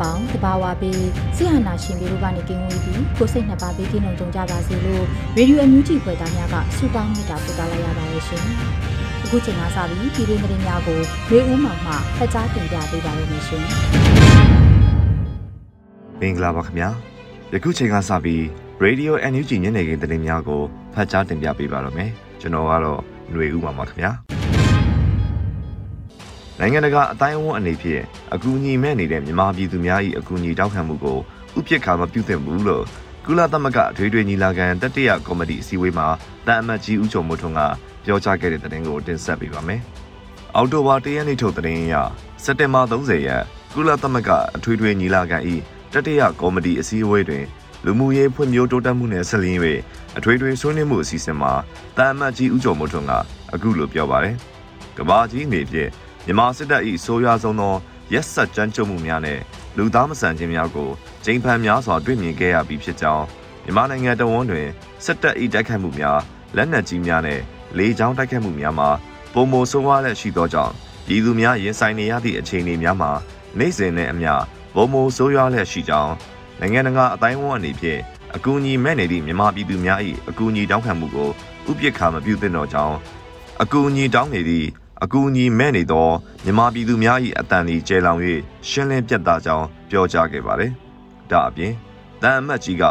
ပေါင်းတဘာဝပြီးဆရာနာရှင်တွေတို့ကနေကင်းဝေးပြီးကိုစိတ်နှစ်ပါးပြီးကင်းလုံးကြုံကြပါစေလို့ရေဒီယိုအန်ယူဂျီဖွယ်သားများကဆုတောင်းမေတ္တာပို့သလိုက်ရပါတယ်ရှင်။အခုချိန်ကစပြီးပြည်တွင်းသတင်းများကိုရေဦးမှမှဖတ်ကြားတင်ပြပေးပါရမရှင်။မင်္ဂလာပါခင်ဗျာ။ယခုချိန်ကစပြီး Radio NUG ညနေခင်းသတင်းများကိုဖတ်ကြားတင်ပြပေးပါရမယ်။ကျွန်တော်ကတော့ຫນွေဦးပါပါခင်ဗျာ။ နိုင်ငံတကာအတိုင်းအဝန်အနေဖြင့်အကူအညီမဲ့နေတဲ့မြန်မာပြည်သူများ၏အကူအညီတောက်ခံမှုကိုဥပစ်ခါမပြုသင့်ဘူးလို့ကုလသမဂ္ဂအထွေထွေညီလာခံတတိယကော်မတီအစည်းအဝေးမှာတန်အမတ်ကြီးဦးကျော်မိုးထွန်းကပြောကြားခဲ့တဲ့သတင်းကိုတင်ဆက်ပေးပါမယ်။အောက်တိုဘာ၁ရက်နေ့ထုတ်သတင်းအရစက်တင်ဘာ30ရက်ကုလသမဂ္ဂအထွေထွေညီလာခံ၏တတိယကော်မတီအစည်းအဝေးတွင်လူမှုရေးဖွံ့ဖြိုးတိုးတက်မှုနဲ့ဆက်လျင်း၍အထွေထွေဆွေးနွေးမှုအစီအစဉ်မှာတန်အမတ်ကြီးဦးကျော်မိုးထွန်းကအခုလိုပြောပါတယ်။ကဘာကြီးအနေဖြင့် မြန်မာစစ်တပ်၏ဆိုးရွားဆုံးသောရက်ဆက်ကြမ်းကြုတ်မှုများနဲ့လူသားမဆန်ခြင်းများကိုဂျိမ်းဖန်များစွာတွေ့မြင်ခဲ့ရပြီးဖြစ်ကြောင်းမြန်မာနိုင်ငံတဝန်းတွင်စစ်တပ်၏တိုက်ခိုက်မှုများလက်နက်ကြီးများနဲ့လေကြောင်းတိုက်ခိုက်မှုများမှာပုံမဆိုးဝါးလက်ရှိသောကြောင့်ပြည်သူများရင်ဆိုင်နေရသည့်အခြေအနေများမှာနိုင်စဉ်နဲ့အမျှပုံမဆိုးရွားလက်ရှိကြောင်းနိုင်ငံတကာအတိုင်းအဝန်အနေဖြင့်အကူအညီမဲ့နေသည့်မြန်မာပြည်သူများ၏အကူအညီတောင်းခံမှုကိုဥပက္ခမပြုသင့်တော့ကြောင်းအကူအညီတောင်းနေသည့် အကူအညီမဲ့နေသောမြန်မာပြည်သူများ၏အတန်ဒီကျဲလောင်၍ရှင်းလင်းပြတ်သားကြောင်းပြောကြားခဲ့ပါတယ်။ဒါအပြင်တန်အမတ်ကြီးက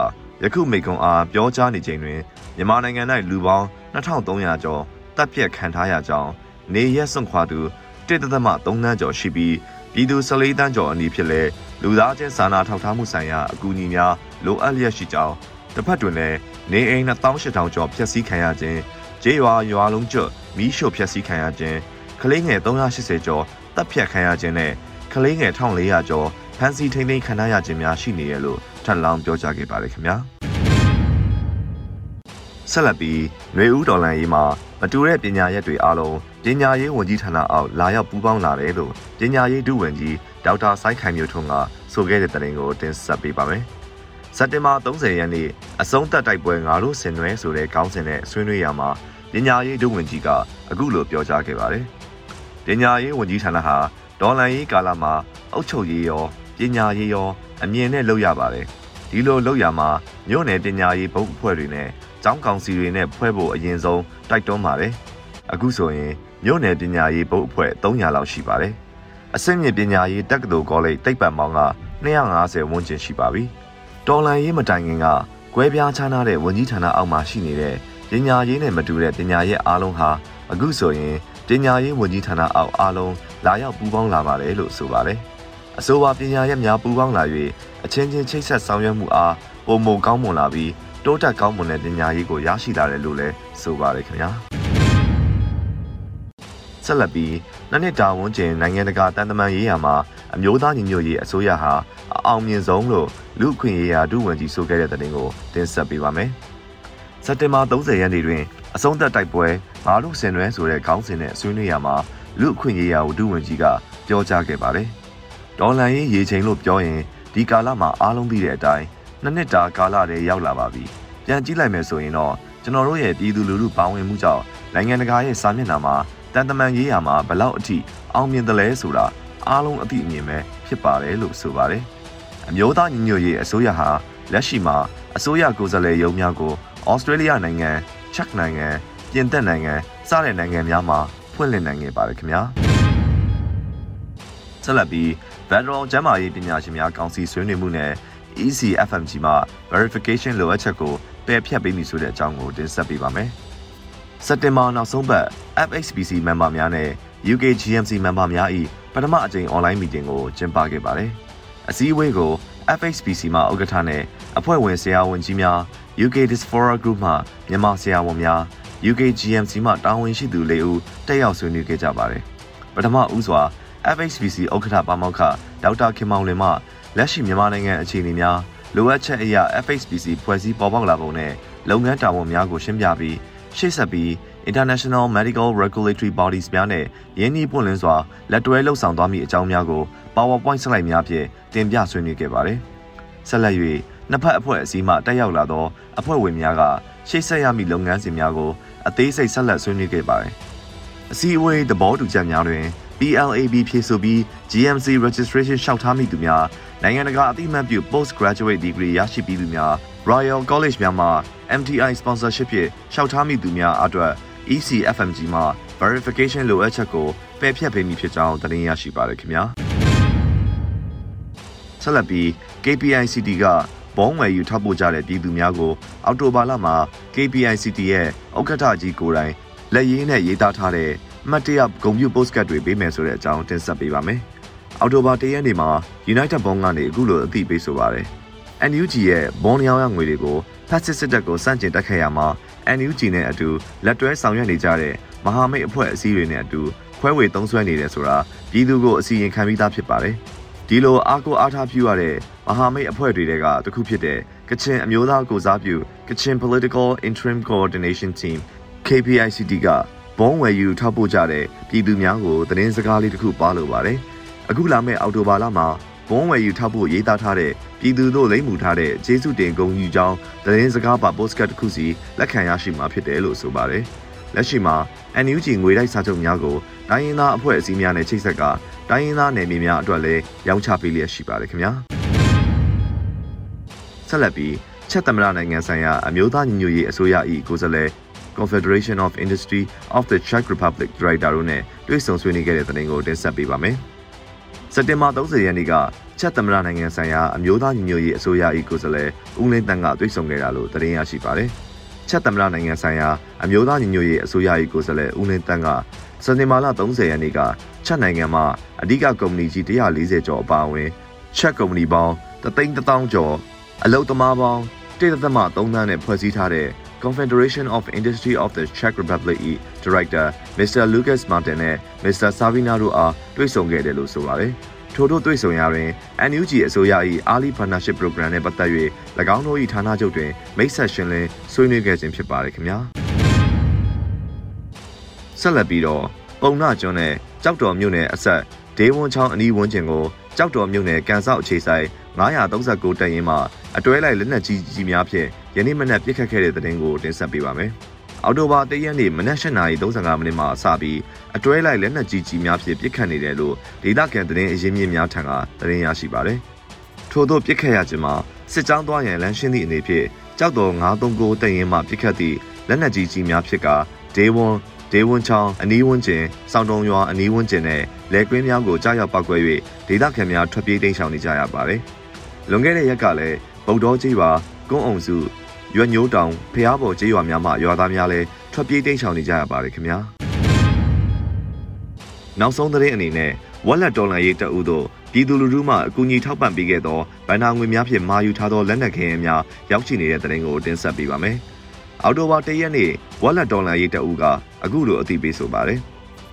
ယခုမိကွန်အားပြောကြားနေချိန်တွင်မြန်မာနိုင်ငံ၌လူပေါင်း2300ကျော်တပ်ဖြတ်ခံထားရကြောင်းနေရက်စွန့်ခွာသူတစ်သက်မှ3တန်းကျော်ရှိပြီးပြည်သူ14တန်းကျော်အနီးဖြစ်လဲလူသားချင်းစာနာထောက်ထားမှုဆိုင်ရာအကူအညီများလိုအပ်လျက်ရှိကြောင်းတစ်ဖက်တွင်လည်းနေအိမ်2800ကျော်ဖျက်ဆီးခံရခြင်းကျေးရွာရွာလုံးကျွတ်မီးရှို့ဖျက်ဆီးခံရခြင်းက လေးငယ်380ကျော်တပ်ဖြတ်ခံရခြင်းနဲ့ကလေးငယ်1400ကျော်ဖမ်းဆီးထိန်းသိမ်းခံရခြင်းများရှိနေရလို့ထပ်လောင်းပြောကြားခဲ့ပါတယ်ခင်ဗျာဆက်လက်ပြီးຫນွေဦးဒေါ်လာရေးမှာမတူတဲ့ပညာရက်တွေအားလုံးပညာရေးဝန်ကြီးဌာနအောက်လာရောက်ပူးပေါင်းလာတယ်လို့ပညာရေးဒုဝန်ကြီးဒေါက်တာစိုင်းခိုင်မျိုးထွန်းကဆိုခဲ့တဲ့သတင်းကိုတင်ဆက်ပေးပါမယ်စက်တင်ဘာ30ရက်နေ့အဆုံးသက်တိုက်ပွဲငါတို့ဆင်နွှဲဆိုတဲ့ခေါင်းစဉ်နဲ့ဆွေးနွေးရမှာပညာရေးဒုဝန်ကြီးကအခုလိုပြောကြားခဲ့ပါတယ် ပညာရေးဝန်ကြီးဌာနဟာဒေါ်လာရေးကာလမှာအုပ်ချုပ်ရေးရောပညာရေးရောအမြင်နဲ့လုပ်ရပါတယ်ဒီလိုလုပ်ရမှာမြို့နယ်ပညာရေးဘုတ်အဖွဲ့တွေနဲ့ကျောင်းကောင်စီတွေနဲ့ဖွဲ့ဖို့အရင်ဆုံးတိုက်တွန်းပါတယ်အခုဆိုရင်မြို့နယ်ပညာရေးဘုတ်အဖွဲ့300လောက်ရှိပါတယ်အဆင့်မြင့်ပညာရေးတက္ကသိုလ်ကောလိပ်တိတ်ပတ်မောင်းက250ဝန်းကျင်ရှိပါပြီတော်လန်ရေးမတိုင်ခင်ကကွဲပြားခြားနားတဲ့ဝန်ကြီးဌာနအောက်မှာရှိနေတဲ့ပညာရေးနဲ့မတူတဲ့ပညာရေးအားလုံးဟာအခုဆိုရင် ပညာရေးဝန်ကြီးဌာနအောက်အားလုံးလာရောက်ပူးပေါင်းလာပါတယ်လို့ဆိုပါတယ်။အဆိုပါပညာရေးများပူးပေါင်းလာ၍အချင်းချင်းချိတ်ဆက်ဆောင်ရွက်မှုအားပုံမကောင်းမွန်လာပြီးတိုးတက်ကောင်းမွန်တဲ့ပညာရေးကိုရရှိလာတယ်လို့လည်းဆိုပါတယ်ခင်ဗျာ။ဆက်လက်ပြီးနှစ်နှစ်တာဝန်ကျင်နိုင်ငံတကာတန်တမန်ရေးရာမှာအမျိုးသားညီညွတ်ရေးအစိုးရဟာအအောင်မြင်ဆုံးလို့လူ့အခွင့်အရေးရာဒုဝန်ကြီးဆိုခဲ့တဲ့တဲ့တင်ကိုတင်ဆက်ပေးပါမယ်။စက်တင်ဘာ30ရက်နေ့တွင် အဆုံးသက်တိုက်ပွဲငါတို့ဆင်နွဲဆိုတဲ့ခေါင်းစဉ်နဲ့ဆွေးနွေးရမှာလူအခွင့်အရေးရာဒုဝန်ကြီးကပြောကြားခဲ့ပါတယ်။ဒေါ်လန်ရေးရေချိန်လို့ပြောရင်ဒီကာလမှာအားလုံးသိတဲ့အတိုင်းနှစ်နှစ်တာကာလတည်းရောက်လာပါပြီ။ပြန်ကြည့်လိုက်မယ်ဆိုရင်တော့ကျွန်တော်တို့ရဲ့ပြည်သူလူထုပါဝင်မှုကြောင့်နိုင်ငံတကာရဲ့စာမျက်နှာမှာတန်တမန်ရေးရာမှာဘလောက်အထိအောင်မြင်တယ်လဲဆိုတာအားလုံးအသိအမြင်ပဲဖြစ်ပါတယ်လို့ဆိုပါတယ်။အမျိုးသားညီညွတ်ရေးအစိုးရဟာလက်ရှိမှာအစိုးရကိုယ်စားလှယ်ရုံးများကိုဩစတြေးလျနိုင်ငံ ချက်နိုင်ငံပြင်သစ်နိုင်ငံစတဲ့နိုင်ငံများမှာဖွင့်လှစ်နိုင်ခဲ့ပါတယ်ခင်ဗျာ။ဆက်လက်ပြီး Federal ကျန်းမာရေးပညာရှင်များကောင်စီဆွေးနွေးမှုနဲ့ ECFMG မှ verification လိုအပ်ချက်ကိုပယ်ဖျက်ပေးမိဆိုတဲ့အကြောင်းကိုတင်ဆက်ပေးပါမယ်။စက်တင်ဘာနောက်ဆုံးပတ် FHPC member များနဲ့ UK GMC member များ၏ပထမအကြိမ် online meeting ကိုကျင်းပခဲ့ပါတယ်။အစည်းအဝေးကို FHPC မှဥက္ကဋ္ဌနဲ့အဖွဲ့ဝင်ဆရာဝန်ကြီးများ UK Diaspora Group မှမြန်မာဆရာဝန်များ UK GMC မှတာဝန်ရှိသူ၄ဦးတက်ရောက်ဆွေးနွေးခဲ့ကြပါတယ်။ပထမဦးစွာ FHPC ဥက္ကဋ္ဌပါမောက္ခဒေါက်တာခင်မောင်လင်မှလက်ရှိမြန်မာနိုင်ငံအခြေအနေများလိုအပ်ချက်အရာ FHPC ဖွဲ့စည်းပေါ်ပေါက်လာပုံနဲ့လုပ်ငန်းတာဝန်များကိုရှင်းပြပြီးရှေ့ဆက်ပြီး International Medical Regulatory Bodies များနဲ့ရင်းနှီးပွင့်လင်းစွာလက်တွဲလှုပ်ဆောင်သွားမည့်အကြောင်းများကို PowerPoint slide များဖြင့်တင်ပြဆွေးနွေးခဲ့ပါတယ်။ဆက်လက်၍ နှစ်ဖက်အဖွဲ့အစည်းမှတက်ရောက်လာသောအဖွဲ့ဝင်များကရှေ့ဆက်ရမည့်လုပ်ငန်းစဉ်များကိုအသေးစိတ်ဆက်လက်ဆွေးနွေးခဲ့ပါတယ်။အစည်းအဝေးသဘောတူချက်များတွင် PLAB ဖြည့်ဆိုပြီး GMC registration လျှောက်ထားမိသူများနိုင်ငံတကာအသိအမှတ်ပြု post graduate degree ရရှိပြီးသူများ Royal College များမှ MTI sponsorship ဖြင့်လျှောက်ထားမိသူများအတွက် ECFMG မှ verification လိုအပ်ချက်ကိုပယ်ဖျက်ပေးမည်ဖြစ်ကြောင်းသတင်းရရှိပါရခင်ဗျာဆက်လက်ပြီး KPICT က ဘုံဝယ်ယူထောက်ပို့ကြတဲ့ပြည်သူများကိုအော်တိုဘာလမှာ KPICT ရဲ့ဥက္ကဋ္ဌကြီးကိုယ်တိုင်လက်ရင်းနဲ့ရေးသားထားတဲ့အမှတ်တရဂုံပြူ postcard တွေပေးမယ်ဆိုတဲ့အကြောင်းတင်ဆက်ပေးပါမယ်။အော်တိုဘာ၁ရက်နေ့မှာ United Bond ကနေအခုလိုအသိပေးဆိုပါရယ်။ NUG ရဲ့ဘွန်ရောင်းရငွေတွေကိုဖက်စစ်စစ်တပ်ကိုစန့်ကျင်တက်ခဲ့ရမှာ NUG နဲ့အတူလက်တွဲဆောင်ရွက်နေကြတဲ့မဟာမိတ်အဖွဲ့အစည်းတွေနဲ့အတူခွဲဝေသုံးစွဲနေတယ်ဆိုတာပြည်သူကိုအစီရင်ခံပြီးသားဖြစ်ပါတယ်။ ဒီလိုအားကိုအားထားပြုရတဲ့မဟာမိတ်အဖွဲ့တွေကတခုဖြစ်တဲ့ကချင်အမျိုးသားကိုစားပြုကချင် Political Interim Coordination Team KPICT ကဘုံဝယ်ယူထောက်ပို့ကြတဲ့ပြည်သူများကိုသတင်းစကားလေးတစ်ခုပါလိုပါတယ်။အခုလာမယ့်အောက်တိုဘာလမှာဘုံဝယ်ယူထောက်ပို့ရေးသားထားတဲ့ပြည်သူတို့လိမ့်မှုထားတဲ့ကျေးဇူးတင်ဂုဏ်ယူကြောင်းသတင်းစကားပါပို့စကတ်တစ်ခုစီလက်ခံရရှိမှာဖြစ်တယ်လို့ဆိုပါတယ်။လက်ရှိမှာ NUG ငွေတိုက်စာချုပ်များကိုတိုင်းရင်းသားအဖွဲ့အစည်းများနဲ့ချိတ်ဆက်က တိုင်းရင်းသားနယ်မြေများအတွက်လည်းရောင်းချပေးလျက်ရှိပါတယ်ခင်ဗျာ။ဆက်လက်ပြီးချက်သမရနိုင်ငံဆိုင်ရာအမျိုးသားညီညွတ်ရေးအစိုးရ၏ကိုယ်စားလှယ် Confederation of Industry of the Czech Republic Director တို့နဲ့တွေ့ဆုံဆွေးနွေးခဲ့တဲ့သတင်းကိုတင်ဆက်ပေးပါမယ်။စက်တင်ဘာ30ရက်နေ့ကချက်သမရနိုင်ငံဆိုင်ရာအမျိုးသားညီညွတ်ရေးအစိုးရ၏ကိုယ်စားလှယ်ဦးလင်းတန်းကတွေ့ဆုံခဲ့တာလို့သတင်းရရှိပါတယ်။ ချက်သမရနိုင်ငံဆိုင်ရာအမျိုးသားညီညွတ်ရေးအစိုးရ၏ကိုယ်စားလှယ်ဦးလင်းတန်းကစက်တင်ဘာလ30ရက်နေ့ကချက်နိုင်ငံမှာအဓိကကုမ္ပဏီကြီး140ကျော်အပါအဝင်ချက်ကုမ္ပဏီပေါင်း3,000ကျော်အလုပ်သမားပေါင်း1.3သန်းနဲ့ဖွဲ့စည်းထားတဲ့ Confederation of Industry of the Czech Republic ၏ Director Mr. Lucas Martin နဲ့ Mr. Savina တို့အားတွေ့ဆုံခဲ့တယ်လို့ဆိုပါတယ်။ ထို့တို့တွေ့ဆုံရာတွင် NUG အစိုးရ၏ Early Partnership Program နဲ့ပတ်သက်၍၎င်းတို့၏ဌာနချုပ်တွင်မိတ်ဆက်ရှင်းလင်းဆွေးနွေးခဲ့ခြင်းဖြစ်ပါတယ်ခင်ဗျာ။ဆက်လက်ပြီးတော့ပုံနာကျွန်းနဲ့ကြောက်တော်မြို့နယ်အဆက်ဒေးဝွန်ချောင်းအနီးဝန်းကျင်ကိုကြောက်တော်မြို့နယ်ကန်ဆောက်အခြေဆိုင်939တပ်ရင်းမှအတွဲလိုက်လက်နက်ကြီးကြီးများဖြင့်ယနေ့မနက်ပြစ်ခတ်ခဲ့တဲ့တဲ့တင်ကိုတင်ဆက်ပေးပါမယ်။ အော်တိုဘာ၁ရက်နေ့မနက်၈နာရီ35မိနစ်မှစပြီးအတွဲလိုက်လက်နက်ကြီးကြီးများဖြင့်ပြစ်ခတ်နေတယ်လို့ဒေသခံသတင်းအရင်းမြစ်များထံကသတင်းရရှိပါတယ်။ထို့သောပြစ်ခတ်ရခြင်းမှာစစ်ကြောင်းသွားရန်လမ်းရှင်းသည့်အနေဖြင့်ကြောက်တော်939တပ်ရင်းမှပြစ်ခတ်သည့်လက်နက်ကြီးကြီးများဖြစ်ကဒေဝွန်ဒေဝွန်ချောင်းအနီးဝန်းကျင်စောင်းတုံရွာအနီးဝန်းကျင်နဲ့လယ်ကွင်းများကိုကြားရောက်ပောက်ကွဲ၍ဒေသခံများထွက်ပြေးတိမ်းရှောင်နေကြရပါတယ်။လွန်ခဲ့တဲ့ရက်ကလည်းဗုဒ္ဓကြီးပါကုန်းအောင်စု ရွက်ညိုးတောင်ဖျားပေါ်ကျေးရွာများမှရွာသားများလည်းထွက်ပြေးတိမ်းရှောင်နေကြရပါတယ်ခင်ဗျာ။နောက်ဆုံးသတင်းအနေနဲ့ဝက်လက်ဒေါ်လာရေးတအုပ်တို့ပြည်သူလူထုမှအကူအညီထောက်ပံ့ပေးခဲ့သောဗန္နာငွေများဖြင့်မာယူထားသောလက်နက်ခဲယမ်းများရောက်ရှိနေတဲ့သတင်းကိုတင်ဆက်ပေးပါမယ်။အော်တိုဘာ၁ရက်နေ့ဝက်လက်ဒေါ်လာရေးတအုပ်ကအခုလိုအသိပေးဆိုပါတယ်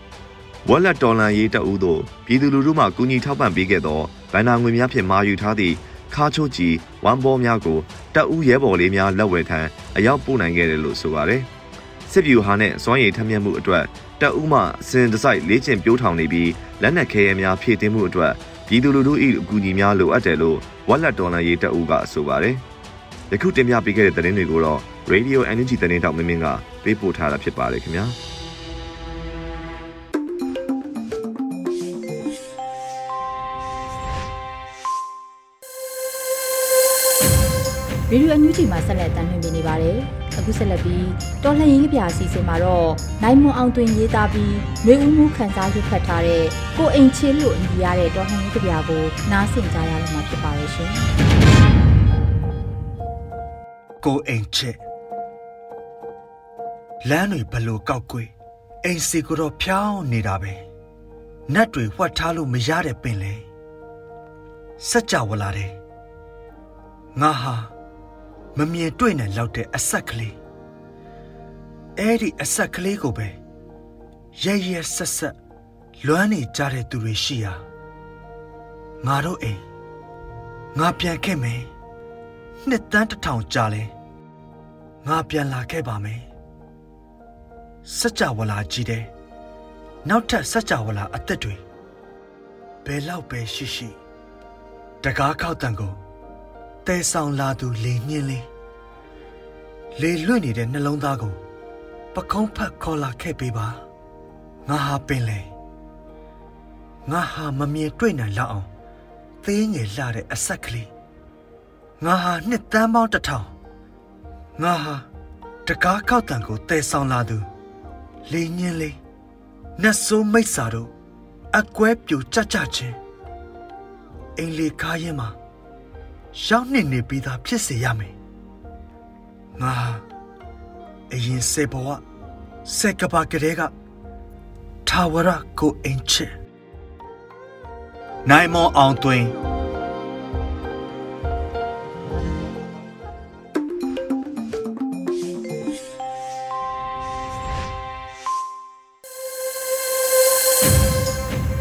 ။ဝက်လက်ဒေါ်လာရေးတအုပ်တို့ပြည်သူလူထုမှကူညီထောက်ပံ့ပေးခဲ့သောဗန္နာငွေများဖြင့်မာယူထားသည့် ခါချိုကြီးဝမ်ဘောများကိုတပ်ဦးရဲဘော်လေးများလက်ဝဲထံအရောက်ပို့နိုင်ခဲ့တယ်လို့ဆိုပါတယ်။စစ်ဗျူဟာနဲ့စွမ်းရည်ထက်မြက်မှုအတွက်တပ်ဦးမှစင်တစိုက်လေးကျင်ပြိုးထောင်နေပြီးလက်နက်ခဲယမ်းများဖြည့်တင်းမှုအတွက်ပြည်သူလူထု၏အကူအညီများလိုအပ်တယ်လို့ဝက်လက်ဒေါ်လာရေးတပ်ဦးကဆိုပါတယ်။ယခုတင်ပြပေးခဲ့တဲ့သတင်းတွေကိုတော့ Radio Energy သတင်းတောက်မင်းမင်းကပေးပို့ထားတာဖြစ်ပါတယ်ခင်ဗျာ။ ရေဒီယိုအန်ယူဂျီမှာဆက်လက်တင်ပြနေပါတယ်အခုဆက်လက်ပြီးတော်လှန်ရေးကြပြအစီအစဉ်မှာတော့နိုင်မွန်အောင်တွင်ရေးသားပြီးမျိုးဦးမှုခန်းစားရွတ်ဖတ်ထားတဲ့ကိုအိမ်ချင်းလို့အမည်ရတဲ့တော်လှန်ရေးကြပြကိုနားဆင်ကြရတော့မှာဖြစ်ပါရဲ့ရှင်ကိုအိမ်ချစ်လမ်းတွေဘလို့ကောက်ကွေးအိမ်စီကိုတော့ဖြောင်းနေတာပဲနတ်တွေဝှက်ထားလို့မရတဲ့ပင်လေစัจ java လာတယ်ငါဟာ မမြင်တွေ့နိုင်လောက်တဲ့အဆက်ကလေးအဲ့ဒီအဆက်ကလေးကိုပဲရဲရဲဆက်ဆက်လွမ်းနေကြတဲ့သူတွေရှိရာငါတို့အိမ်ငါပြန်ခဲ့မယ်နှစ်တန်းတစ်ထောင်ကြာလဲငါပြန်လာခဲ့ပါမယ်စัจ java လာကြီးတဲ့နောက်ထပ်စัจ java လာအသက်တွေဘယ်လောက်ပဲရှိရှိ တကားခောက်တန်ကို တဲဆောင်လာသူလေညင်းလေးလေလွင့်နေတဲ့နှလုံးသားကိုပကုံးဖက်ခေါ်လာခဲ့ပေးပါငါဟာပင်လေငါဟာမမြင်တွေ့နိုင်လောက်အောင်သေးငယ်လှတဲ့အဆက်ကလေးငါဟာနှစ်တန်းပေါင်းတစ်ထောင်ငါဟာတကားခောက်တံကိုတဲဆောင်လာသူလေညင်းလေးနတ်ဆိုးမိတ်စာတို့အကွဲပြူကြကြချင်းအိမ်လေကားရင်မှာ ရောက်နေနေပြီးသားဖြစ်စေရမယ်ငါအရင်စေဘဝစက်ကပါကလေးကထာဝရကိုအင်ချေနိုင်မောအောင်တွင်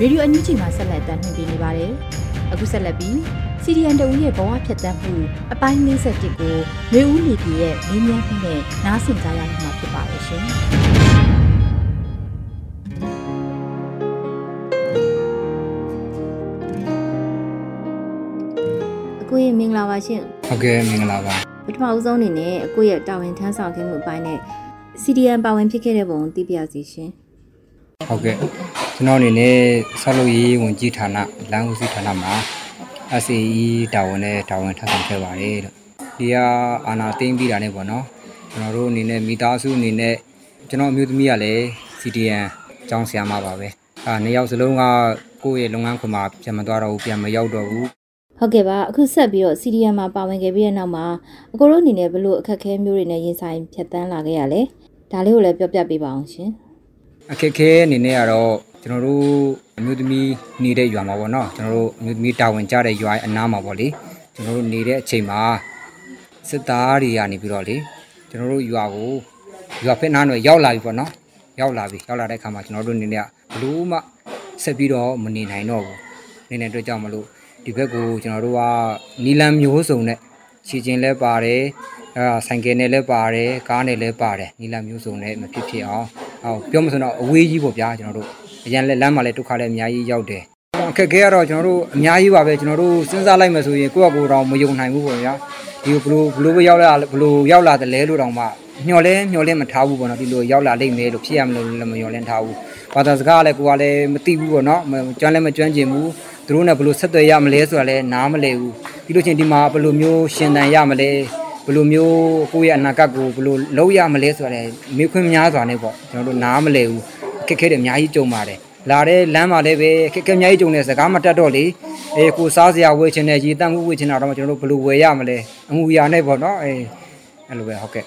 ရေဒီယိုအန်ယူဂျီမှာဆက်လက်တင်ပြနေပါတယ်။ အခုဆက်လက်ပြီးစီဒီအန်တူရဲ့ဘဝဖြတ်သန်းမှုအပိုင်း51ကိုမျိုးဦးနေပြည်ရဲ့မင်းမြန်းမှုနဲ့နားဆင်ကြရမှာဖြစ်ပါရဲ့ရှင်။အကိုရဲ့မင်္ဂလာပါရှင်ဟုတ်ကဲ့မင်္ဂလာပါပထမဦးဆုံးအနေနဲ့အကိုရဲ့တာဝန်ထမ်းဆောင်ခြင်းမှုအပိုင်းနဲ့ CDN ပါဝင်ဖြစ်ခဲ့တဲ့ပုံကိုသိပြရစီရှင်ဟုတ်ကဲ့ ကျွန်တော်အနေနဲ့ဆောက်လုပ်ရေးဝန်ကြီးဌာနလမ်းဦးစီးဌာနမှာ SAE တာဝန်နဲ့တာဝန်ထပ်ဆောင်ခဲ့ပါတယ်လို့ဒီကအာနာသိမ့်ပြီးတာနဲ့ပေါ့နော်ကျွန်တော်တို့အနေနဲ့မိသားစုအနေနဲ့ကျွန်တော်အမျိုးသမီးကလည်း CDN ကျောင်းဆရာမပါပဲအာနှစ်ယောက်စလုံးကကိုယ့်ရဲ့လုပ်ငန်းခွင်မှာပြန်မသွားတော့ဘူးပြန်မရောက်တော့ဘူးဟုတ်ကဲ့ပါအခုဆက်ပြီးတော့ CDN မှာပါဝင်ခဲ့ပြီးတဲ့နောက်မှာအကိုတို့အနေနဲ့ဘလို့အခက်အခဲမျိုးတွေနဲ့ရင်ဆိုင်ဖြတ်တန်းလာခဲ့ရလဲဒါလေးကိုလည်းပြောပြပေးပါအောင်ရှင်အခက်အခဲအနေနဲ့ကတော့ ကျွန်တော်တို့အမျိုးသမီးနေတဲ့ရွာမှာပေါ့နော်ကျွန်တော်တို့အမျိုးသမီးတာဝန်ကျတဲ့ရွာအနားမှာပေါ့လေကျွန်တော်တို့နေတဲ့အချိန်မှာစစ်သားတွေကနေပြီးတော့လေကျွန်တော်တို့ရွာကိုရွာဖက်နားတော့ရောက်လာပြီပေါ့နော်ရောက်လာပြီရောက်လာတဲ့အခါမှာကျွန်တော်တို့နေနေကဘလို့မှဆက်ပြီးတော့မနေနိုင်တော့ဘူးနေနေတဲ့အတွက်ကြောင့်မလို့ဒီဘက်ကိုကျွန်တော်တို့ကနီလန်မျိုးစုံနဲ့ခြေချင်းလဲပါတယ်အဲဆိုင်ကယ်နဲ့လည်းပါတယ်ကားနဲ့လည်းပါတယ်နီလန်မျိုးစုံနဲ့မဖြစ်ဖြစ်အောင်ဟောပြောမစတော့အဝေးကြီးပေါ့ဗျာကျွန်တော်တို့ အရန်လက်လမ်းမှာလည်းဒုက္ခလည်းအများကြီးရောက်တယ်အခက်ခဲကတော့ကျွန်တော်တို့အများကြီးပါပဲကျွန်တော်တို့စဉ်းစားလိုက်မှဆိုရင်ကိုယ့်အကူတော့မယုံနိုင်ဘူးပေါ့ဗျာဒီဘလို့ဘလို့ပဲရောက်လာဘလို့ရောက်လာတယ်လဲလို့တောင်မှမျော်လဲမျော်လဲမထားဘူးပေါ့နော်ဒီလိုရောက်လာလိမ့်မယ်လို့ဖြစ်ရမလို့လည်းမမျော်လင့်ထားဘူးဘာသာစကားလည်းကိုကလည်းမသိဘူးပေါ့နော်ကျွမ်းလည်းမကျွမ်းကျင်ဘူးသူတို့နဲ့ဘလို့ဆက်သွယ်ရမလဲဆိုတာလည်းနားမလဲဘူးပြီးလို့ချင်းဒီမှာဘလို့မျိုးရှင်တန်ရမလဲဘယ်လိုမျိုးကိုယ့်ရဲ့အနာဂတ်ကိုဘယ်လိုလုပ်ရမလဲဆိုတာလည်းမေးခွန်းများစွာနဲ့ပေါ့ကျွန်တော်တို့နားမလဲဘူးအ ခက်ခဲတွေအများကြီးကြုံပါတယ်လာတဲ့လမ်းမှာလည်းပဲခက်ခဲအများကြီးကြုံနေစကားမတက်တော့လေအေးကိုစားစရာဝယ်ချင်တယ်ရေတန့်မှုဝယ်ချင်တာတော့ကျွန်တော်တို့ဘယ်လိုဝယ်ရမလဲအမှုရာနဲ့ပေါ့နော်အေးအဲ့လိုပဲဟုတ်ကဲ့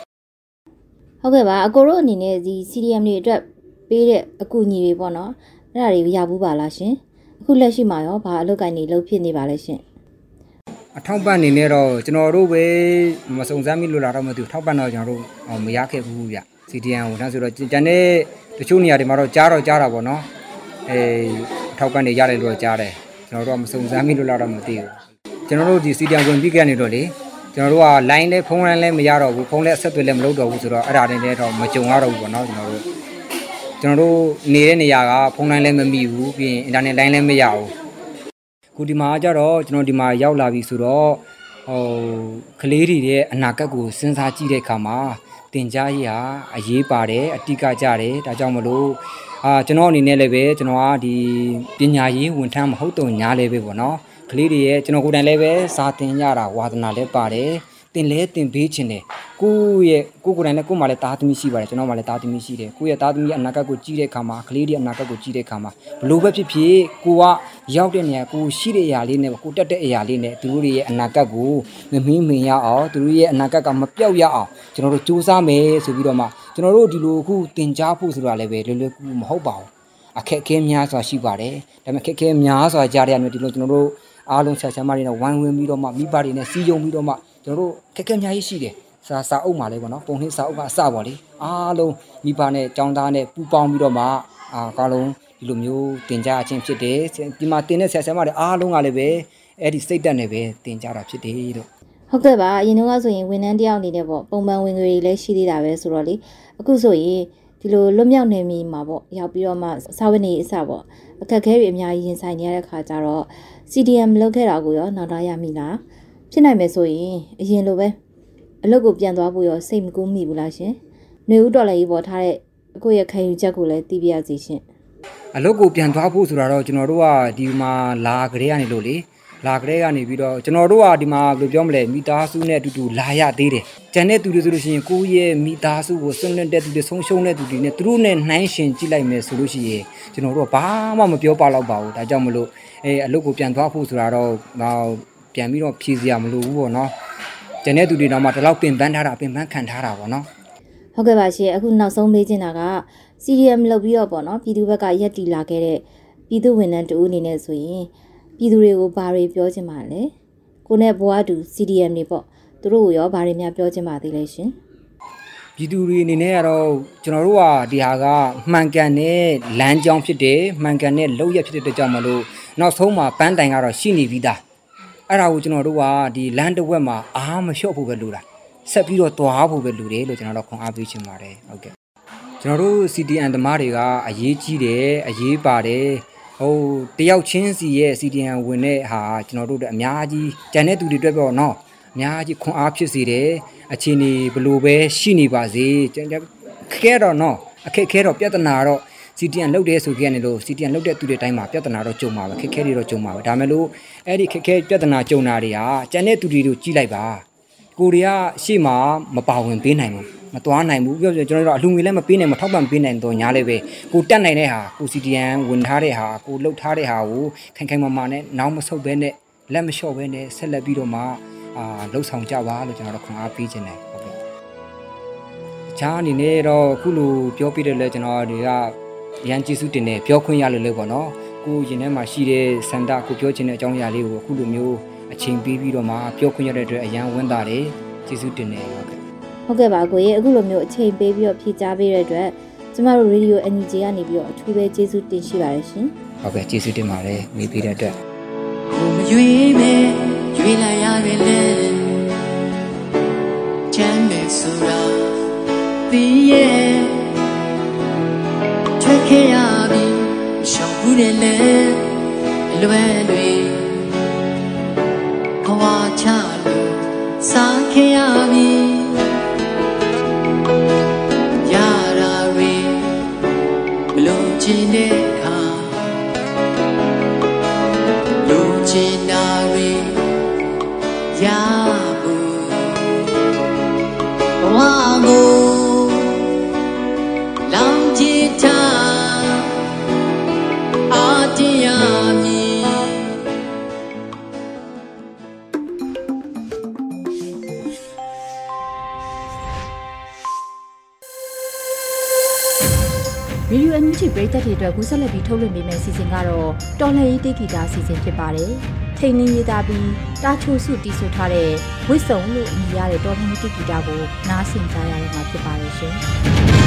ဟုတ်ကဲ့ပါအကိုတို့အနေနဲ့ဒီ CDM တွေအတွက်ပေးတဲ့အကူအညီတွေပေါ့နော်အဲ့ဒါတွေရဘူးပါလားရှင်အခုလက်ရှိမှာရောဘာအလုပ်ကိုင်းနေလုပ်ဖြစ်နေပါလဲရှင်အထောက်ပံ့အနေနဲ့တော့ကျွန်တော်တို့ပဲမစုံစမ်းမိလို့လာတော့မသိဘူးထောက်ပံ့တော့ကျွန်တော်တို့မရခဲ့ဘူးဗျ CDN ကိုဒါဆိုတော့ကျန်တဲ့တချို့နေရာတွေမှာတော့ကြားတော့ကြားတာပေါ့နော်အဲအထောက်ပံ့တွေရတယ်လို့ကြားတယ်ကျွန်တော်တို့ကမစုံစမ်းမိလို့လာတော့မသိဘူးကျွန်တော်တို့ဒီ CDN ဝင်ပြီးခဲ့နေတော့လေကျွန်တော်တို့က line လဲဖုန်း line လဲမရတော့ဘူးဖုန်းလဲအဆက်အသွယ်လဲမလုပ်တော့ဘူးဆိုတော့အဲ့ဒါတွေလည်းတော့မကြုံရတော့ဘူးပေါ့နော်ကျွန်တော်တို့ကျွန်တော်တို့နေတဲ့နေရာကဖုန်း line လဲမမိဘူးပြီးရင် internet line လဲမရဘူးခုဒီမှာကျတော့ကျွန်တော်ဒီမှာရောက်လာပြီဆိုတော့ဟိုကလေးတွေရဲ့အနာဂတ်ကိုစဉ်းစားကြည့်တဲ့အခါမှာ တင်ကြားရေးဟာအရေးပါတယ်အတိကကြတယ်ဒါကြောင့်မလို့အာကျွန်တော်အနေနဲ့လည်းပဲကျွန်တော်ကဒီပညာရေးဝန်ထမ်းမဟုတ်တော့ညာလည်းပဲပေါ့နော်ကလေးတွေရဲ့ကျွန်တော်ကိုယ်တိုင်လည်းပဲစာသင်ကြတာဝါသနာလည်းပါတယ် တင်လဲတင်ပေးခြင်းတယ်ကိုယ့်ရဲ့ကိုကိုယ်တိုင်နဲ့ကိုယ်မှလည်းသားသမီးရှိပါတယ်ကျွန်တော်မှလည်းသားသမီးရှိတယ်ကိုယ့်ရဲ့သားသမီးအနာဂတ်ကိုကြည့်တဲ့အခါမှာကလေးတွေအနာဂတ်ကိုကြည့်တဲ့အခါမှာဘလို့ပဲဖြစ်ဖြစ်ကိုကရောက်တဲ့နေရာကိုရှိတဲ့အရာလေးနဲ့ကိုတက်တဲ့အရာလေးနဲ့သူတို့ရဲ့အနာဂတ်ကိုမမင်းမင်ရအောင်သူတို့ရဲ့အနာဂတ်ကမပြောက်ရအောင်ကျွန်တော်တို့စူးစမ်းမယ်ဆိုပြီးတော့မှကျွန်တော်တို့ဒီလိုအခုတင် जा ဖို့ဆိုတာလည်းပဲလွယ်လွယ်ကူမဟုတ်ပါဘူးအခက်အခဲများစွာရှိပါတယ်ဒါပေမဲ့အခက်အခဲများစွာကြားရတဲ့ဒီလိုကျွန်တော်တို့အားလုံးဆက်ဆံမတွေနဲ့ဝိုင်းဝန်းပြီးတော့မှမိဘတွေနဲ့စီးယုံပြီးတော့မှ ကျွန်တော်တို့ခက်ခဲများကြီးရှိတယ်စာစာအုပ်မှာလေးပေါ့နော်ပုံနှိပ်စာအုပ်ကအစပေါ့လေအားလုံးမိဘနဲ့ចောင်းသားနဲ့ပူပေါင်းပြီးတော့မှအာကားလုံးဒီလိုမျိုးတင်ကြအချင်းဖြစ်တယ်ဒီမှာတင်တဲ့ဆရာဆရာမတွေအားလုံးကလည်းပဲအဲ့ဒီစိတ်တက်နဲ့ပဲတင်ကြတာဖြစ်တယ်လို့ဟုတ်ကဲ့ပါအရင်တော့ဆိုရင်ဝန်ထမ်းတယောက်အနေနဲ့ပေါ့ပုံမှန်ဝင်ငွေတွေလည်းရှိသေးတာပဲဆိုတော့လေအခုဆိုရင်ဒီလိုလွတ်မြောက်နေမိမှာပေါ့ရောက်ပြီးတော့မှစာဝတ်နေအစပေါ့အခက်အခဲတွေအများကြီးရင်ဆိုင်နေရတဲ့ခါကျတော့ CDM လောက်ခဲ့တာကိုရောနောက်တော့ရမိလား ဖြစ်နိုင်မယ်ဆိုရင်အရင်လိုပဲအလုပ်ကိုပြန်သွားဖို့ရောစိတ်မကူးမိဘူးလားရှင်။နေဦးတော်လည်းကြီးပေါ်ထားတဲ့အကိုရဲ့ခံယူချက်ကိုလည်းသိပြရစီရှင်။အလုပ်ကိုပြန်သွားဖို့ဆိုတာတော့ကျွန်တော်တို့ကဒီမှာလာကြတဲ့ကနေလို့လေလာကြတဲ့ကနေပြီးတော့ကျွန်တော်တို့ကဒီမှာဘယ်လိုပြောမလဲမိသားစုနဲ့အတူတူလာရသေးတယ်။ကျန်တဲ့သူတွေဆိုလို့ရှိရင်ကိုယ့်ရဲ့မိသားစုကိုဆွန့်လွတ်တဲ့သူတွေဆုံးရှုံးတဲ့သူတွေနဲ့သူတို့နဲ့နှိုင်းရှင်ကြည့်လိုက်မယ်ဆိုလို့ရှိရင်ကျွန်တော်တို့ကဘာမှမပြောပါတော့ပါဘူး။ဒါကြောင့်မလို့အဲအလုပ်ကိုပြန်သွားဖို့ဆိုတာတော့ ပြန်ပြီးတော့ဖြည့်စရာမလိုဘူးပေါ့နော်။ကျန်တဲ့သူတွေတော့မှဒီလောက်ပင်ပန်းထားတာပင်ပန်းခံထားတာပေါ့နော်ဟုတ်ကဲ့ပါရှင်အခုနောက်ဆုံးမေးချင်တာက CDM လုပ်ပြီးတော့ပေါ့နော်ပြည်သူဘက်ကရက်တီလာခဲ့တဲ့ပြည်သူဝန်ထမ်းတူအနေနဲ့ဆိုရင်ပြည်သူတွေကိုဘာတွေပြောချင်ပါလဲကိုနဲ့ဘွားတူ CDM တွေပေါ့သူတို့ကိုရောဘာတွေများပြောချင်ပါသေးလဲရှင်ပြည်သူတွေအနေနဲ့ကတော့ကျွန်တော်တို့ကဒီဟာကမှန်ကန်တဲ့လမ်းကြောင်းဖြစ်တယ်မှန်ကန်တဲ့လုပ်ရဖြစ်တဲ့အတွက်ကြောင့်မလို့နောက်ဆုံးမှာပန်းတိုင်ကတော့ရှိနေပြီးသား အဲ့ဒါကိုကျွန်တော်တို့ကဒီလမ်းတစ်ဝက်မှာအားမလျှော့ဖို့ပဲလိုတာဆက်ပြီးတော့သွားဖို့ပဲလိုတယ်လို့ကျွန်တော်တို့ခွန်အားပေးချင်ပါတယ်ဟုတ်ကဲ့ကျွန်တော်တို့ CDN သမားတွေကအရေးကြီးတယ်အရေးပါတယ်ဟိုတယောက်ချင်းစီရဲ့ CDN ဝင်တဲ့ဟာကျွန်တော်တို့အများကြီးကြံတဲ့သူတွေအတွက်ပေါ့နော်အများကြီးခွန်အားဖြစ်စေတယ်အခြေအနေဘလို့ပဲရှိနေပါစေခဲတော့နော်အခက်ခဲတော့ပြဿနာတော့ CTN လုတ်တယ်ဆိုကြနေလို့ CTN လုတ်တဲ့သူတွေတိုင်းမှာပြဿနာတော့ကြုံမှာပဲခက်ခဲတွေတော့ကြုံမှာပဲဒါမဲ့လို့အဲ့ဒီခက်ခဲပြဿနာကြုံတာတွေဟာကျန်တဲ့သူတွေကိုကြည့်လိုက်ပါကိုတွေကရှေ့မှာမပါဝင်ပေးနိုင်ဘူးမသွားနိုင်ဘူးပြောပြကျွန်တော်တို့အလူငွေလည်းမပေးနိုင်မထောက်ပံ့ပေးနိုင်တော့ညာလည်းပဲကိုတက်နိုင်တဲ့ဟာကို CTN ဝင်ထားတဲ့ဟာကိုလှုပ်ထားတဲ့ဟာကိုခိုင်ခိုင်မာမာနဲ့နောက်မဆုတ်ဘဲနဲ့လက်မလျှော့ဘဲနဲ့ဆက်လက်ပြီးတော့မှအာလှုပ်ဆောင်ကြပါလို့ကျွန်တော်တို့ခွန်အားပေးခြင်းတယ်ဟုတ်ကဲ့အခြားအနေနဲ့တော့အခုလိုပြောပြတယ်လဲကျွန်တော်တွေက ရန်ကျေးဇူးတင်တယ်ပြောခွင့်ရလို့လေပေါ့နော်ကိုရင်ထဲမှာရှိတဲ့စန္ဒကိုပြောချင်တဲ့အကြောင်းအရာလေးကိုအခုလိုမျိုးအချိန်ပေးပြီးတော့မှပြောခွင့်ရတဲ့အတွက်အရန်ဝမ်းသာတယ်ကျေးဇူးတင်တယ်ဟုတ်ကဲ့ဟုတ်ကဲ့ပါကိုရေအခုလိုမျိုးအချိန်ပေးပြီးတော့ဖြေကြားပေးတဲ့အတွက်ကျမတို့ Radio NUG ကနေပြီးတော့အထူးပဲကျေးဇူးတင်ရှိပါတယ်ရှင်ဟုတ်ကဲ့ကျေးဇူးတင်ပါတယ်မိပေးတဲ့အတွက်ကိုမရွေးပဲရွေးလိုက်ရတယ်လေချမ်းမယ်ဆိုတာသိရဲ့ တယ်လေလွယ်တွေဘဝချလို့စားခဲ့ရပြီ ရှိပရိသတ်တွေအတွက်ကူးဆက်လက်ပြီးထုတ်လွှင့်ပေးမယ့်စီစဉ်ကတော့တော်လှန်ရေးတေဂီတာစီစဉ်ဖြစ်ပါတယ်။ထိန်လင်းရေးသားပြီးတာချိုစုတီးဆိုထားတဲ့ဝစ်စုံလို့အမည်ရတဲ့တော်လှန်ရေးတေဂီတာကိုနားဆင်ကြရမှာဖြစ်ပါတယ်ရှင်။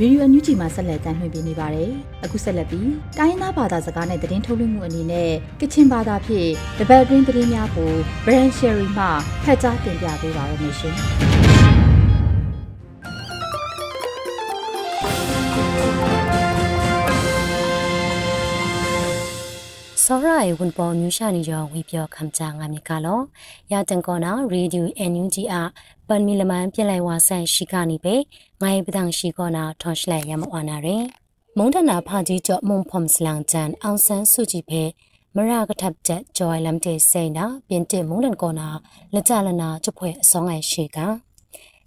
ရေဒီယိုအန်ယူဂျီမှာဆက်လက်တင်ပြနေပါတယ်။အခုဆက်လက်ပြီးတိုင်းရင်းသားဘာသာစကားနဲ့သတင်းထုတ်လွှင့်မှုအနေနဲ့ကချင်ဘာသာဖြင့်တပတ်အတွင်းသတင်းများကို Brand Sherry မှဖတ်ကြားတင်ပြပေးပါရမရှင်။စောရရဲ့ဝန်ပေါ်မြူရှာနေကြောဝီပြောခမ်ချာငါမြကလောရာတန်ကောနာရေဒီယိုအန်ယူဂျီအ ပန်မီလမန်ပြလိုက်ဝါဆန်ရှိကနေပဲငိုင်းပဒန်ရှိကောနာထွန်ရှလိုက်ရမဝနာရယ်မုန်တနာဖာကြီးကြော့မုံဖုံစလန်ချန်အောင်ဆန်းစုကြည်ဖဲမရကထပ်ချက်ဂျိုင်လမ်တေစိန်နာပြင်တင်မုန်တန်ကောနာလက်ကြလနာချဖွဲအစောင်းငိုင်ရှိက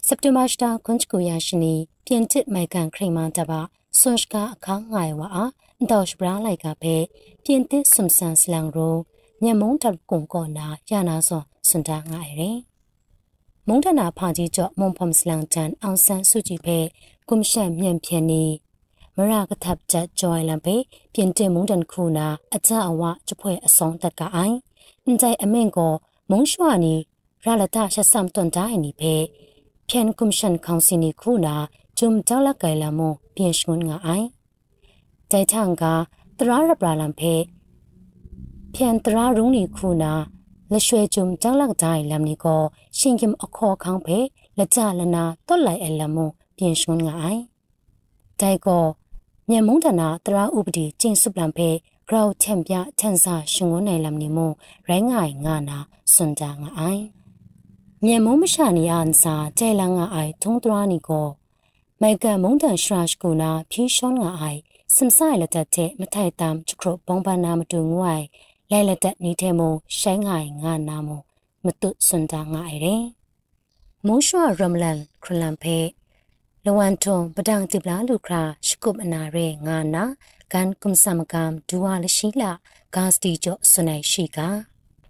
စက်တင်ဘာစတာကွန်ချကိုရရှိနီပြင်တစ်မိုင်ကန်ခရိမန်တပါဆွန်စကာအခါငိုင်ဝါအာတော့စပရာလိုက်ကဖဲပြင်တစ်စမ်ဆန်စလန်ရိုညမုံတပ်ကုံကောနာရနာစောစွန်တာငိုင်ရယ် မုံထနာဖာကြီးကျော်မွန်ဖုံစလန်ချန်အောင်ဆန်းစုကြည်ဖဲကွန်ရှန်မြန်ဖြန်နီမရကထပ်ချက်ဂျွိုင်လန်ဖဲပြင်တင်မုံတန်ခုနာအကြအဝချပွဲအဆောင်တက်ကအိုင်အန်တိုင်အမင်ကိုမုံရွှာနီရလတာရှဆမ်တွန်တိုင်းနီဖဲဖြန်ကွန်ရှန်ကောင်စီနီခုနာဂျုံကြောက်လကဲလာမပြင်ရှုံငါအိုင်တိုင်ထန်ကတရာရပလာလန်ဖဲဖြန်တရာရုံးနီခုနာ นตรารุงนี่คูนาละช่วยจุมจังลักใจลำนี้ก็ชิงกิมอคอคังเพละจาละนาต้นไหลเอลมเปลี่ยนชวนงายใจก็မြန်မုံတနာတရာဥပဒေကျင်းစုပလံဖေဂရောချန်ပြချန်စာရှင်ငုံနိုင်လမ်နီမရိုင်းငိုင်ငါနာစွန်ကြငါအိုင်မြန်မုံမရှာနီအန်စာကျဲလန်ငါအိုင်ထုံးတရာနီကို မိုက်ကမုန်တန်ရှရာရှ်ကူနာဖြီရှောင်းငါအိုင်စမ်ဆိုင်လက်တက်တဲ့မထိုက်တမ်ချခရဘုံပနာမတူငွိုင် လဲလက်တက်နေတဲ့မရှိုင်းငိုင်ငါနာမမတုစွန်တာငါအိုင်ရင်မိုးရွှရမလန်ခရလန်ဖေလဝန်ထုံပဒန်တိပလာလူခရာရှကုပအနာရဲငါနာကန်ကုမ်ဆမ်ကမ်ဒူဝါလရှိလာဂါစတီကျော်စွနိုင်ရှိက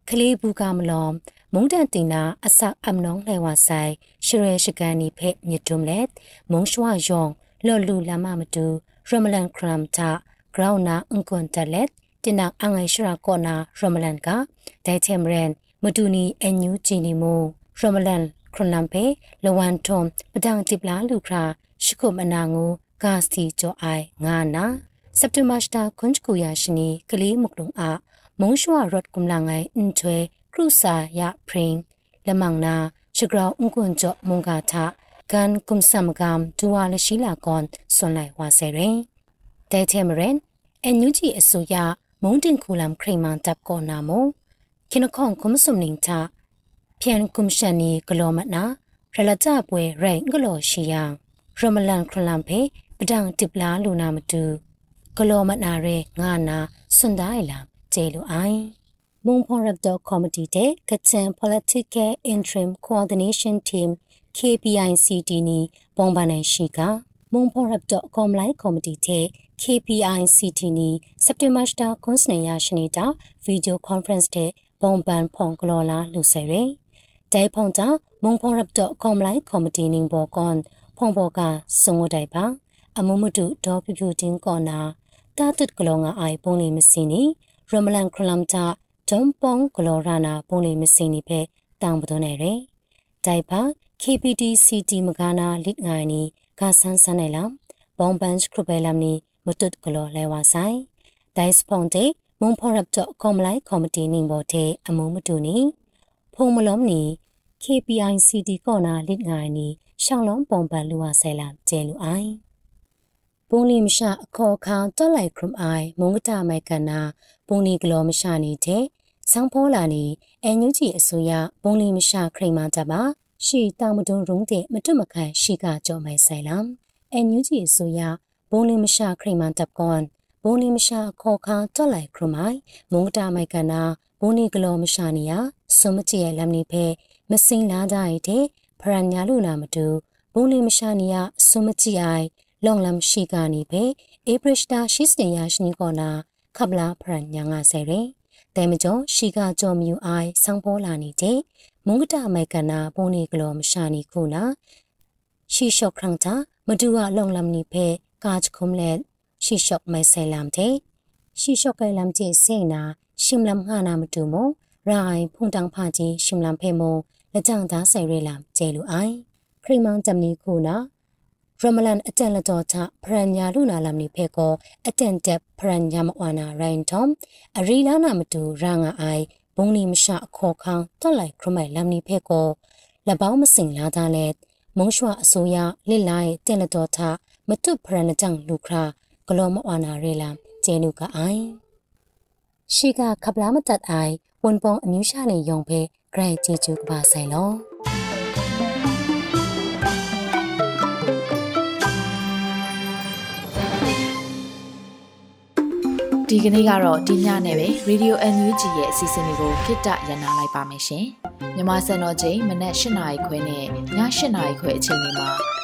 ကလေးဘူးကမလောမုန်တန်တင်နာအစအမနောင်းလဲဝဆိုင်ရှရဲရှကန်နီဖဲမြတုံလက်မုံရွှယောင်လော်လူလာမမတူရမလန်ခရမ်တာဂရောင်းနာအန်ကွန်တလက် တင်နာအငိုင်ရှရာကောနာရမလန်ကဒိုင်တမ်ရန်မတူနီအန်ယူဂျီနီမိုရမလန်ခရနမ်ပေလဝန်ထုံပဒန်တိပလာလူခရာရှိခုမနာငူဂါစတီဂျိုအိုင်ငါနာစက်တမတ်တာခွန်ချကူယာရှိနီကလေးမုကလုံအမုံရှွာရော့ကုမလာငိုင်အန်ချွဲခရုစာယပရင်လမန်နာချဂရာဥကွန်ကြောမုံဂါထကန်ကုမ်ဆမ်ဂမ်ဒူဝါလရှိလာကွန်ဆွန်လိုက်ဝါဆယ်ရင်ဒဲတမ်ရန်အန်ယူဂျီအစိုးရ မုန်တင်ခုလမ်ခရိမန်တပ်ကောနာမိုခိနခေါန်ကုမစုံနင်းချဖျန်ကုမရှန်နီဂလောမနာရလကြပွဲရိုင်ဂလောရှိယံရမလန်ခရလမ်ဖေပဒံတိပလာလူနာမတူဂလောမနာရဲငါနာစွန်ဒိုင်လမ်ဂျေလူအိုင်မုံဖော်ရပ်တော့ကော်မတီတဲ့ကချင် Political Interim Coordination Team KPICT နီပုံပန်နိုင်ရှိကမုံ ဖော်ရပ်တော့ကော်မလိုက်ကော်မတီတဲ့ KPICT နီစက်တင်ဘာစတာကွန်စနေရရှိနေတာဗီဒီယိုကွန်ဖရင့်တဲ့ပုံပန်ဖုန်ကလော်လာလူဆယ်ရယ်ဒိုင်ဖုန်တာမုံဖော်ရပ်တော့ကော်မလိုက်ကော်မတီနင်းဘောကွန်ဖုန်ဘောကစုံဝတိုင်ပါအမမတုဒေါ်ပြပြတင်းကော်နာတာတုတ်ကလောငါအိုင်ပုံလေးမစင်းနီရမလန်ခရလမ်တာဂျွန်ပောင်ဂလော်ရာနာပုံလေးမစင်းနီပဲတောင်ပသွနေရယ်ဒိုင်ပါ KPT CT မကနာလစ်ငိုင်နီကဆန်းဆန်းနေလမ်ဘောင်ပန်စခရဘဲလမ်နီ မတုတ်ကလော်လဲဝါဆိုင်ဒိုင်စပွန်တေမွန်ဖော်ရပ်တော့ကော်မလိုက်ကော်မတီနင်းဘောတေအမုံမတူနီဖုံမလုံးနီ KPI CT ကော်နာလစ်ငိုင်နီရှောင်းလုံးပုံပန်လူဝဆဲလာကျဲလူအိုင်ပုံလီမရှာအခေါ်ခေါင်တက်လိုက်ခရမ်အိုင်မုံကတာမိုက်ကနာပုံလီကလောမရှာနေတဲ့ဆောင်းဖောလာနီအန်ယူဂျီအစိုးရပုံလီမရှာခရိမာတပါရှီတာမဒုံရုံးတဲ့မတွမခန့်ရှီကကြောမိုင်ဆိုင်လမ်အန်ယူဂျီအစိုးရ ဘုံလီမရှာခရိမန်တပ်ကွန်ဘုံလီမရှာခေါ်ခါတက်လိုက်ခရမိုင်မုံတာမိုက်ကနာဘုံလီကလောမရှာနီယာစုံမချီရဲ့လမ်နီဖဲမစင်းလာကြရတဲ့ဖရန်ညာလူနာမတူဘုံလီမရှာနီယာစုံမချီအိုင်လောင်လမ်ရှိကနီဖဲအေပရစ်တာရှိစတင်ယာရှိနီကောနာခပလာဖရန်ညာငါဆယ်ရင်တဲမကျော်ရှိကကြောမြူအိုင်ဆောင်းပေါ်လာနေတဲ့မုံကတာမိုက်ကနာဘုံလီကလောမရှာနီခုနာရှိရှော့ခရန့်တာမတူဝလုံလမ်နီဖဲ ကာချခုံလက်ရှိရှော့မဲဆဲလမ်တဲ့ရှိရှော့ကဲလမ်ကျစေနာရှင်လမ်ဟာနာမတူမရိုင်ဖုန်တန်းဖာကြီးရှင်လမ်ဖဲမလက်ကြံသားဆယ်ရဲလမ်ကျဲလူအိုင်ခရီမန်တမ်နီခုနာရမလန်အတန်လတော်ချဖရန်ညာလူနာလမ်နီဖဲကောအတန်တက်ဖရန်ညာမဝနာရိုင်ထုံအရီလာနာမတူရာငါအိုင်ဘုံလီမရှာအခေါ်ခေါင်တက်လိုက်ခရမိုင်လမ်နီဖဲကောလက်ပေါင်းမစင်လာသားလဲမုံရွှအစိုးရလစ်လိုက်တင်လတော်ထ မတုဖရဏကြံလူခရာဂလောမဝနာရဲလမ်ကျေနုကအိုင်ရှိကခပလာမတတ်အိုင်ဝန်ပောင်အမျိုးရှာနေယုံဖဲဂရိုင်ချီချူကပါဆိုင်လောဒီကနေ့ကတော့ဒီညနဲ့ပဲ Radio NUG ရဲ့အစီအစဉ်လေးကိုခਿੱတရနာလိုက်ပါမယ်ရှင်။မြမစံတော်ချိန်မနက်၈နာရီခွဲနဲ့ည၈နာရီခွဲအချိန်တွေမှာ